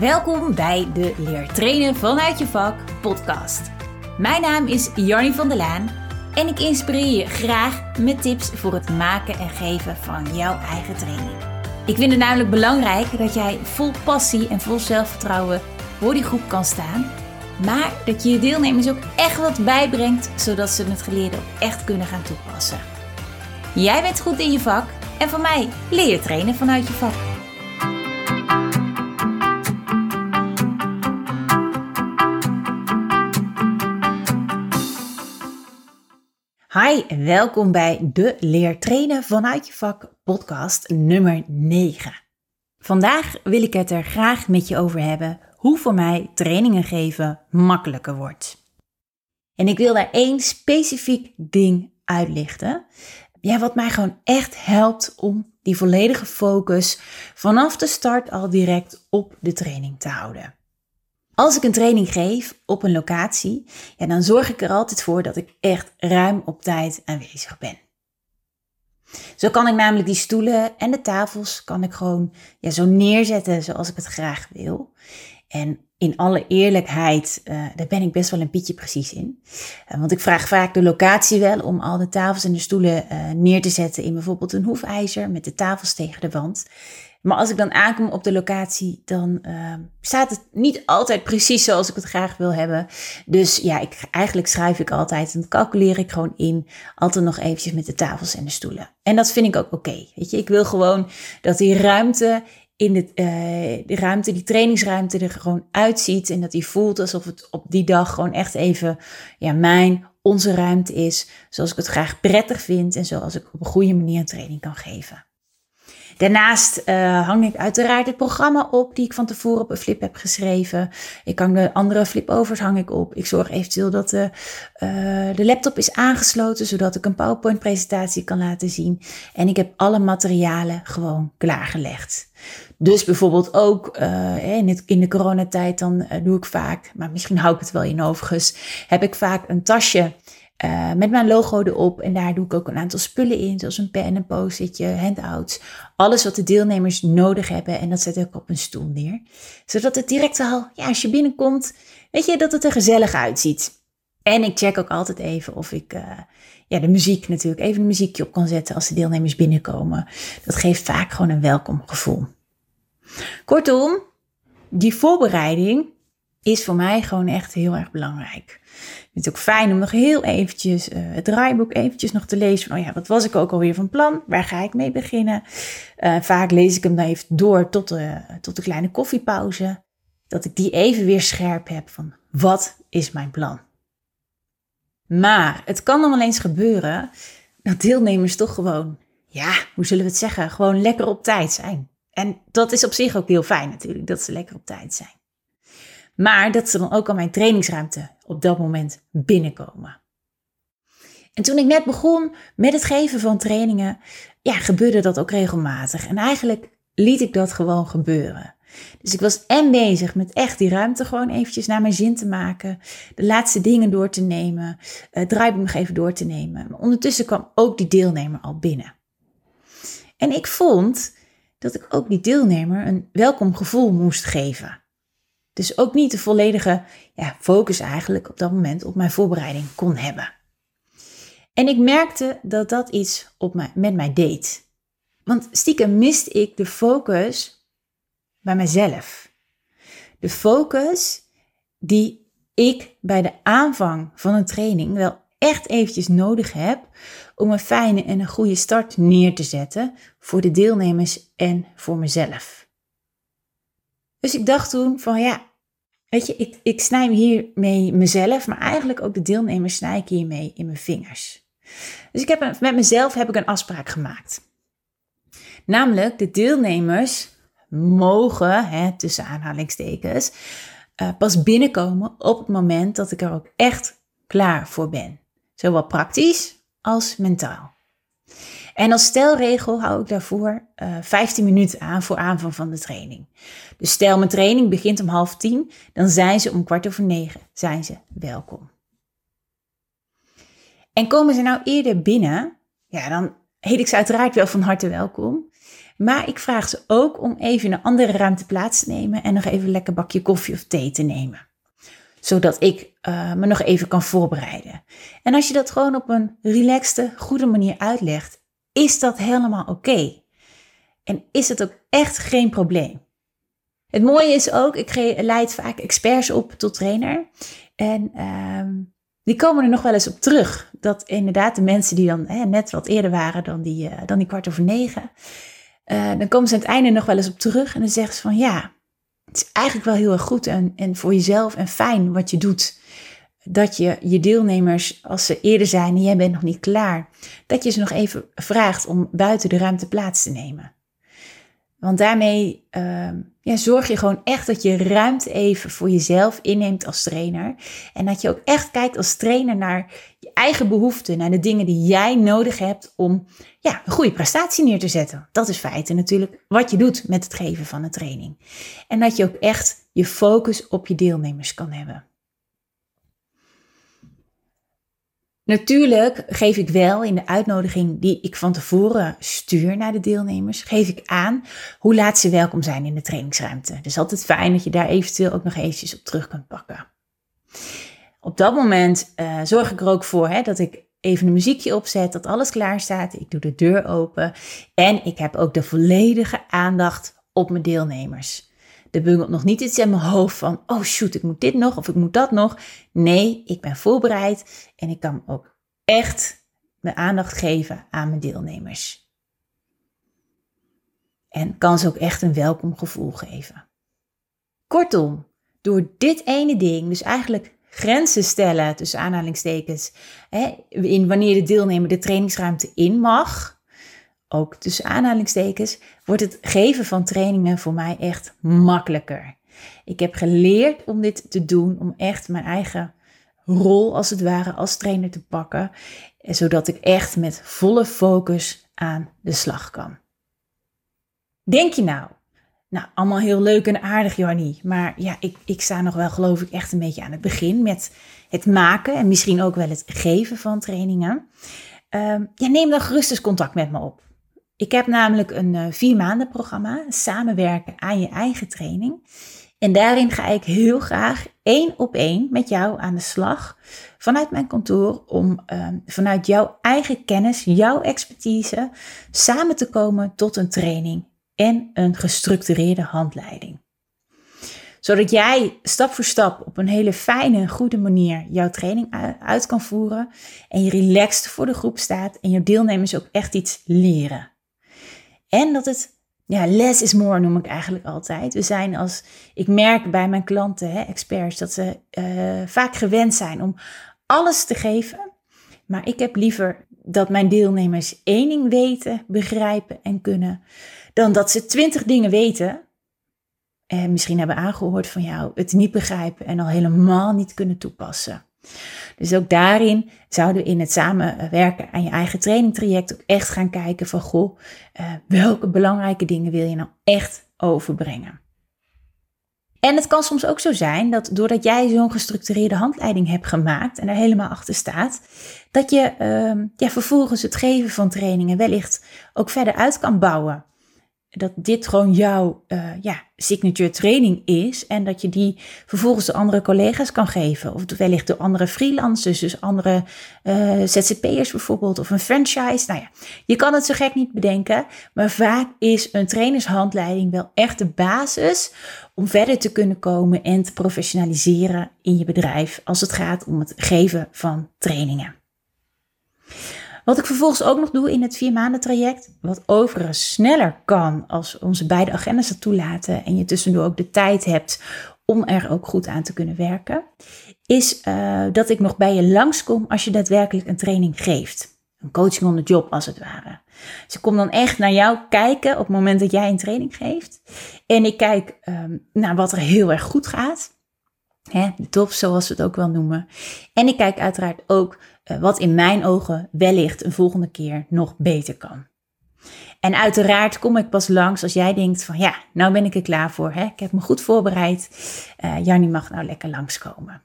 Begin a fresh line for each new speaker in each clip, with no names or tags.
Welkom bij de Leer Trainen vanuit je vak podcast. Mijn naam is Jarnie van der Laan en ik inspireer je graag met tips voor het maken en geven van jouw eigen training. Ik vind het namelijk belangrijk dat jij vol passie en vol zelfvertrouwen voor die groep kan staan, maar dat je je deelnemers ook echt wat bijbrengt zodat ze het geleerde ook echt kunnen gaan toepassen. Jij bent goed in je vak en van mij leer je trainen vanuit je vak. Hi en welkom bij de Leer Trainen vanuit je vak podcast nummer 9. Vandaag wil ik het er graag met je over hebben hoe voor mij trainingen geven makkelijker wordt. En ik wil daar één specifiek ding uitlichten. Ja, wat mij gewoon echt helpt om die volledige focus vanaf de start al direct op de training te houden. Als ik een training geef op een locatie, dan zorg ik er altijd voor dat ik echt ruim op tijd aanwezig ben. Zo kan ik namelijk die stoelen en de tafels kan ik gewoon ja, zo neerzetten zoals ik het graag wil. En in alle eerlijkheid, uh, daar ben ik best wel een pietje precies in. Uh, want ik vraag vaak de locatie wel om al de tafels en de stoelen uh, neer te zetten in bijvoorbeeld een hoefijzer met de tafels tegen de wand. Maar als ik dan aankom op de locatie, dan uh, staat het niet altijd precies zoals ik het graag wil hebben. Dus ja, ik, eigenlijk schrijf ik altijd en calculeer ik gewoon in. Altijd nog eventjes met de tafels en de stoelen. En dat vind ik ook oké. weet je, ik wil gewoon dat die ruimte in de, uh, de ruimte, die trainingsruimte er gewoon uitziet. En dat die voelt alsof het op die dag gewoon echt even ja, mijn, onze ruimte is. Zoals ik het graag prettig vind en zoals ik op een goede manier een training kan geven. Daarnaast uh, hang ik uiteraard het programma op die ik van tevoren op een flip heb geschreven. Ik hang de andere flipovers hang ik op. Ik zorg eventueel dat de, uh, de laptop is aangesloten, zodat ik een PowerPoint presentatie kan laten zien. En ik heb alle materialen gewoon klaargelegd. Dus bijvoorbeeld ook uh, in, de coronatijd, dan doe ik vaak, maar misschien hou ik het wel in overigens, heb ik vaak een tasje uh, met mijn logo erop. En daar doe ik ook een aantal spullen in, zoals een pen, een post-itje, handouts. Alles wat de deelnemers nodig hebben. En dat zet ik op een stoel neer. Zodat het direct al, ja, als je binnenkomt, weet je, dat het er gezellig uitziet. En ik check ook altijd even of ik ja, de muziek natuurlijk, even een muziekje op kan zetten als de deelnemers binnenkomen. Dat geeft vaak gewoon een welkom gevoel. Kortom, die voorbereiding is voor mij gewoon echt heel erg belangrijk het ook fijn om nog heel eventjes uh, het draaiboek eventjes nog te lezen. Oh ja, wat was ik ook alweer van plan? Waar ga ik mee beginnen? Uh, vaak lees ik hem dan even door tot de, tot de kleine koffiepauze. Dat ik die even weer scherp heb van wat is mijn plan? Maar het kan dan wel eens gebeuren dat deelnemers toch gewoon, ja, hoe zullen we het zeggen, gewoon lekker op tijd zijn. En dat is op zich ook heel fijn natuurlijk, dat ze lekker op tijd zijn. Maar dat ze dan ook al mijn trainingsruimte op dat moment binnenkomen. En toen ik net begon met het geven van trainingen, ja, gebeurde dat ook regelmatig. En eigenlijk liet ik dat gewoon gebeuren. Dus ik was en bezig met echt die ruimte gewoon eventjes naar mijn zin te maken. De laatste dingen door te nemen. Het draaiboek nog even door te nemen. Maar ondertussen kwam ook die deelnemer al binnen. En ik vond dat ik ook die deelnemer een welkom gevoel moest geven. Dus ook niet de volledige ja, focus eigenlijk op dat moment op mijn voorbereiding kon hebben. En ik merkte dat dat iets op mij, met mij deed. Want stiekem miste ik de focus bij mezelf. De focus die ik bij de aanvang van een training wel echt eventjes nodig heb om een fijne en een goede start neer te zetten voor de deelnemers en voor mezelf. Dus ik dacht toen van ja, weet je, ik, ik snij hiermee mezelf, maar eigenlijk ook de deelnemers snij ik hiermee in mijn vingers. Dus ik heb met mezelf heb ik een afspraak gemaakt. Namelijk, de deelnemers mogen, hè, tussen aanhalingstekens, uh, pas binnenkomen op het moment dat ik er ook echt klaar voor ben. Zowel praktisch als mentaal. En als stelregel hou ik daarvoor uh, eh, 15 minuten aan voor aanvang van de training. Dus stel mijn training begint om half tien, dan zijn ze om kwart over negen zijn ze welkom. En komen ze nou eerder binnen, ja, dan heet ik ze uiteraard wel van harte welkom. Maar ik vraag ze ook om even in een andere ruimte plaats te nemen en nog even een lekker bakje koffie of thee te nemen. Zodat ik uh, me nog even kan voorbereiden. En als je dat gewoon op een relaxte, goede manier uitlegt, is dat helemaal oké. En is het ook echt geen probleem. Het mooie is ook, ik leid vaak experts op tot trainer. En uh, die komen er nog wel eens op terug. Dat inderdaad de mensen die dan hè, net wat eerder waren dan die, uh, dan die kwart over negen. Uh, dan komen ze aan het einde nog wel eens op terug. En dan zeggen ze van ja, eigenlijk wel heel erg goed en, en voor jezelf en fijn wat je doet. Dat je je deelnemers, als ze eerder zijn en jij bent nog niet klaar, dat je ze nog even vraagt om buiten de ruimte plaats te nemen. Want daarmee uh, ja, zorg je gewoon echt dat je ruimte even voor jezelf inneemt als trainer. En dat je ook echt kijkt als trainer naar je eigen behoeften, naar de dingen die jij nodig hebt om ja, een goede prestatie neer te zetten. Dat is feiten natuurlijk wat je doet met het geven van een training. En dat je ook echt je focus op je deelnemers kan hebben. Natuurlijk geef ik wel in de uitnodiging die ik van tevoren stuur naar de deelnemers, geef ik aan hoe laat ze welkom zijn in de trainingsruimte. Dus altijd fijn dat je daar eventueel ook nog eventjes op terug kunt pakken. Op dat moment uh, zorg ik er ook voor hè, dat ik even een muziekje opzet, dat alles klaar staat. Ik doe de deur open en ik heb ook de volledige aandacht op mijn deelnemers. Er bungelt nog niet iets in mijn hoofd van, oh shoot, ik moet dit nog of ik moet dat nog. Nee, ik ben voorbereid en ik kan ook echt mijn aandacht geven aan mijn deelnemers. En kan ze ook echt een welkom gevoel geven. Kortom, door dit ene ding, dus eigenlijk grenzen stellen tussen aanhalingstekens, hè, in wanneer de deelnemer de trainingsruimte in mag, ook tussen aanhalingstekens, wordt het geven van trainingen voor mij echt makkelijker. Ik heb geleerd om dit te doen, om echt mijn eigen rol als het ware als trainer te pakken, zodat ik echt met volle focus aan de slag kan. Denk je nou, nou, allemaal heel leuk en aardig, Jannie. Maar ja, ik, ik sta nog wel, geloof ik, echt een beetje aan het begin met het maken en misschien ook wel het geven van trainingen. Uh, ja, neem dan gerust eens contact met me op. Ik heb namelijk een uh, vier maanden programma, samenwerken aan je eigen training. En daarin ga ik heel graag één op één met jou aan de slag vanuit mijn kantoor om uh, vanuit jouw eigen kennis, jouw expertise samen te komen tot een training en een gestructureerde handleiding. Zodat jij stap voor stap op een hele fijne en goede manier jouw training uit kan voeren en je relaxed voor de groep staat en je deelnemers ook echt iets leren. En dat het, ja, less is more noem ik eigenlijk altijd. We zijn als, ik merk bij mijn klanten, hè, experts, dat ze uh, vaak gewend zijn om alles te geven. Maar ik heb liever dat mijn deelnemers één ding weten, begrijpen en kunnen, dan dat ze twintig dingen weten en misschien hebben aangehoord van jou, het niet begrijpen en al helemaal niet kunnen toepassen. Dus ook daarin zouden we in het samenwerken aan je eigen trainingtraject ook echt gaan kijken van goh, uh, welke belangrijke dingen wil je nou echt overbrengen. En het kan soms ook zo zijn dat doordat jij zo'n gestructureerde handleiding hebt gemaakt en er helemaal achter staat, dat je uh, ja, vervolgens het geven van trainingen wellicht ook verder uit kan bouwen dat dit gewoon jouw uh, ja, signature training is. En dat je die vervolgens de andere collega's kan geven. Of wellicht door andere freelancers, dus andere uh, ZZP'ers bijvoorbeeld. Of een franchise. Nou ja, je kan het zo gek niet bedenken. Maar vaak is een trainershandleiding wel echt de basis om verder te kunnen komen en te professionaliseren in je bedrijf. Als het gaat om het geven van trainingen. Wat ik vervolgens ook nog doe in het vier maanden traject, wat overigens sneller kan als onze beide agendas het toelaten en je tussendoor ook de tijd hebt om er ook goed aan te kunnen werken, is uh, dat ik nog bij je langskom als je daadwerkelijk een training geeft. Een coaching on the job als het ware. Dus ik kom dan echt naar jou kijken op het moment dat jij een training geeft. En ik kijk um, naar wat er heel erg goed gaat. Hè, de top, zoals we het ook wel noemen. En ik kijk uiteraard ook uh, wat in mijn ogen wellicht een volgende keer nog beter kan. En uiteraard kom ik pas langs als jij denkt van ja, nou ben ik er klaar voor. Hè? Ik heb me goed voorbereid. Uh, Jannie mag nou lekker langskomen.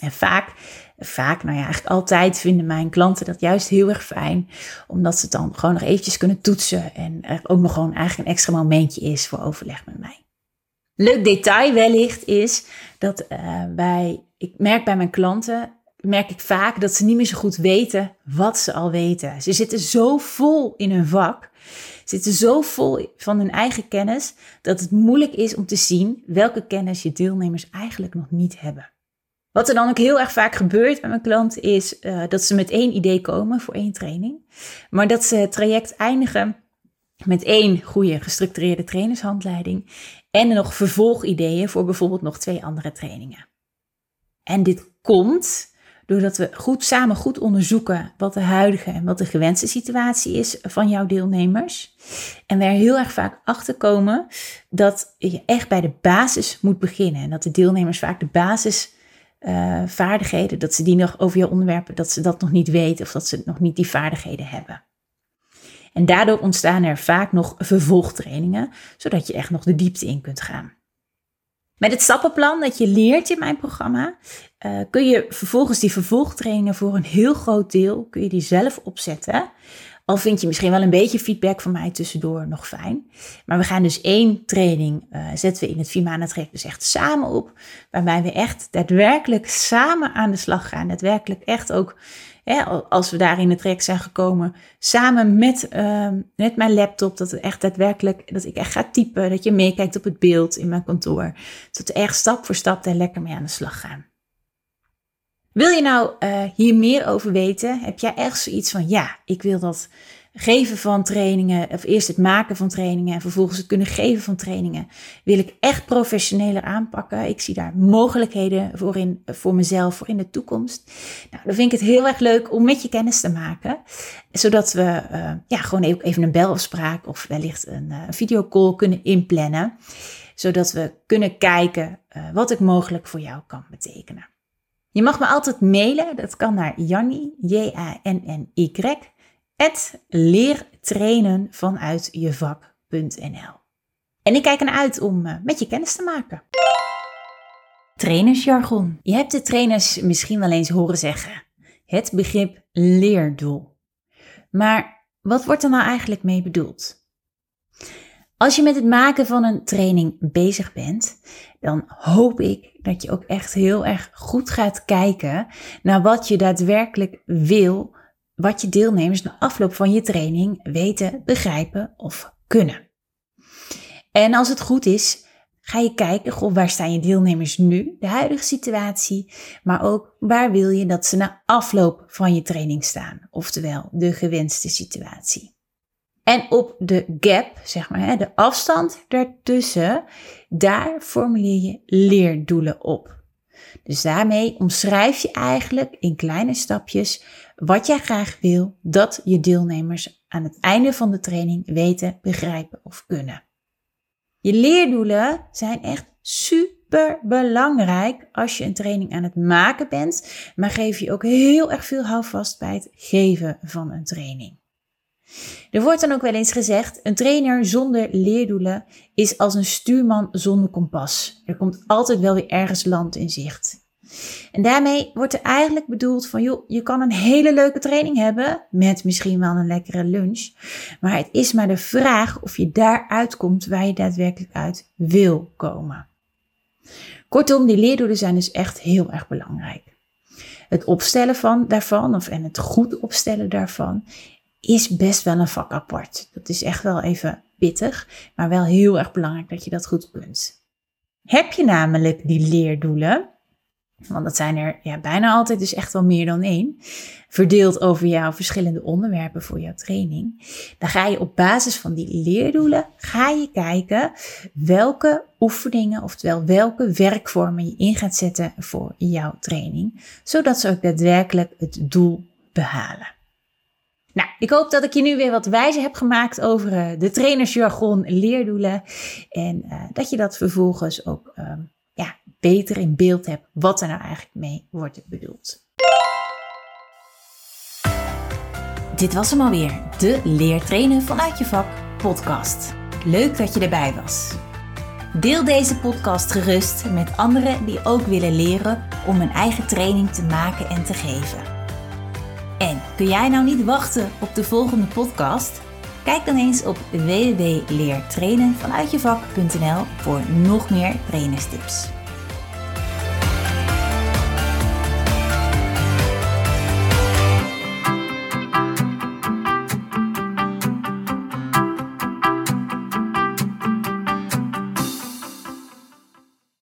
En vaak, vaak, nou ja, eigenlijk altijd vinden mijn klanten dat juist heel erg fijn. Omdat ze dan gewoon nog eventjes kunnen toetsen. En er ook nog gewoon eigenlijk een extra momentje is voor overleg met mij. Leuk detail wellicht is dat uh, bij, ik merk bij mijn klanten, merk ik vaak dat ze niet meer zo goed weten wat ze al weten. Ze zitten zo vol in hun vak, zitten zo vol van hun eigen kennis, dat het moeilijk is om te zien welke kennis je deelnemers eigenlijk nog niet hebben. Wat er dan ook heel erg vaak gebeurt bij mijn klant is uh, dat ze met één idee komen voor één training, maar dat ze het traject eindigen met één goede gestructureerde trainershandleiding en nog vervolgideeën voor bijvoorbeeld nog twee andere trainingen. En dit komt doordat we goed samen goed onderzoeken wat de huidige en wat de gewenste situatie is van jouw deelnemers. En we er heel erg vaak achter komen dat je echt bij de basis moet beginnen. En dat de deelnemers vaak de basisvaardigheden, uh, dat ze die nog over je onderwerpen, dat ze dat nog niet weten of dat ze nog niet die vaardigheden hebben. En daardoor ontstaan er vaak nog vervolgtrainingen, zodat je echt nog de diepte in kunt gaan. Met het stappenplan dat je leert in mijn programma, uh, kun je vervolgens die vervolgtrainingen voor een heel groot deel, kun je die zelf opzetten. Al vind je misschien wel een beetje feedback van mij tussendoor nog fijn. Maar we gaan dus één training uh, zetten we in het Vimana traject dus echt samen op. Waarbij we echt daadwerkelijk samen aan de slag gaan. Daadwerkelijk echt ook hè, als we daar in het traject zijn gekomen, samen met, uh, met mijn laptop, dat echt daadwerkelijk, dat ik echt ga typen, dat je meekijkt op het beeld in mijn kantoor. We echt stap voor stap daar lekker mee aan de slag gaan. Wil je nou uh, hier meer over weten? Heb jij echt zoiets van, ja, ik wil dat geven van trainingen, of eerst het maken van trainingen en vervolgens het kunnen geven van trainingen, wil ik echt professioneler aanpakken. Ik zie daar mogelijkheden voor, in, voor mezelf, voor in de toekomst. Nou, dan vind ik het heel erg leuk om met je kennis te maken, zodat we uh, ja, gewoon even een belafspraak of wellicht een uh, videocall kunnen inplannen, zodat we kunnen kijken uh, wat ik mogelijk voor jou kan betekenen. Je mag me altijd mailen, dat kan naar Jannie, J-A-N-N-Y, het leertrainen vanuit je vak.nl. En ik kijk ernaar uit om eh, met je kennis te maken. Trainersjargon. Je hebt de trainers misschien wel eens horen zeggen. Het begrip leerdoel. Maar wat wordt er nou eigenlijk mee bedoeld? Als je met het maken van een training bezig bent, dan hoop ik dat je ook echt heel erg goed gaat kijken naar wat je daadwerkelijk wil wat je deelnemers na afloop van je training weten, begrijpen of kunnen. En als het goed is, ga je kijken, goh, waar staan je deelnemers nu, de huidige situatie, maar ook waar wil je dat ze na afloop van je training staan, oftewel de gewenste situatie. En op de gap, zeg maar, de afstand daartussen, daar formuleer je leerdoelen op. Dus daarmee omschrijf je eigenlijk in kleine stapjes wat jij graag wil dat je deelnemers aan het einde van de training weten, begrijpen of kunnen. Je leerdoelen zijn echt super belangrijk als je een training aan het maken bent, maar geef je ook heel erg veel houvast bij het geven van een training. Er wordt dan ook wel eens gezegd: een trainer zonder leerdoelen is als een stuurman zonder kompas. Er komt altijd wel weer ergens land in zicht. En daarmee wordt er eigenlijk bedoeld van, joh, je kan een hele leuke training hebben met misschien wel een lekkere lunch. Maar het is maar de vraag of je daar uitkomt waar je daadwerkelijk uit wil komen. Kortom, die leerdoelen zijn dus echt heel erg belangrijk. Het opstellen van daarvan, of en het goed opstellen daarvan, is best wel een vak apart. Dat is echt wel even pittig, maar wel heel erg belangrijk dat je dat goed kunt. Heb je namelijk die leerdoelen, want dat zijn er ja, bijna altijd dus echt wel meer dan één. Verdeeld over jouw verschillende onderwerpen voor jouw training. Dan ga je op basis van die leerdoelen, ga je kijken welke oefeningen, oftewel welke werkvormen je in gaat zetten voor jouw training. Zodat ze ook daadwerkelijk het doel behalen. Nou, ik hoop dat ik je nu weer wat wijzer heb gemaakt over uh, de trainersjargon, leerdoelen. En uh, dat je dat vervolgens ook ja, beter in beeld hebt wat er nou eigenlijk mee wordt bedoeld. Dit was hem alweer, de Leertrainen vanuit je vak podcast. Leuk dat je erbij was. Deel deze podcast gerust met anderen die ook willen leren om een eigen training te maken en te geven. En kun jij nou niet wachten op de volgende podcast? Kijk dan eens op www.leertrainenvanuitjevak.nl voor nog meer trainerstips.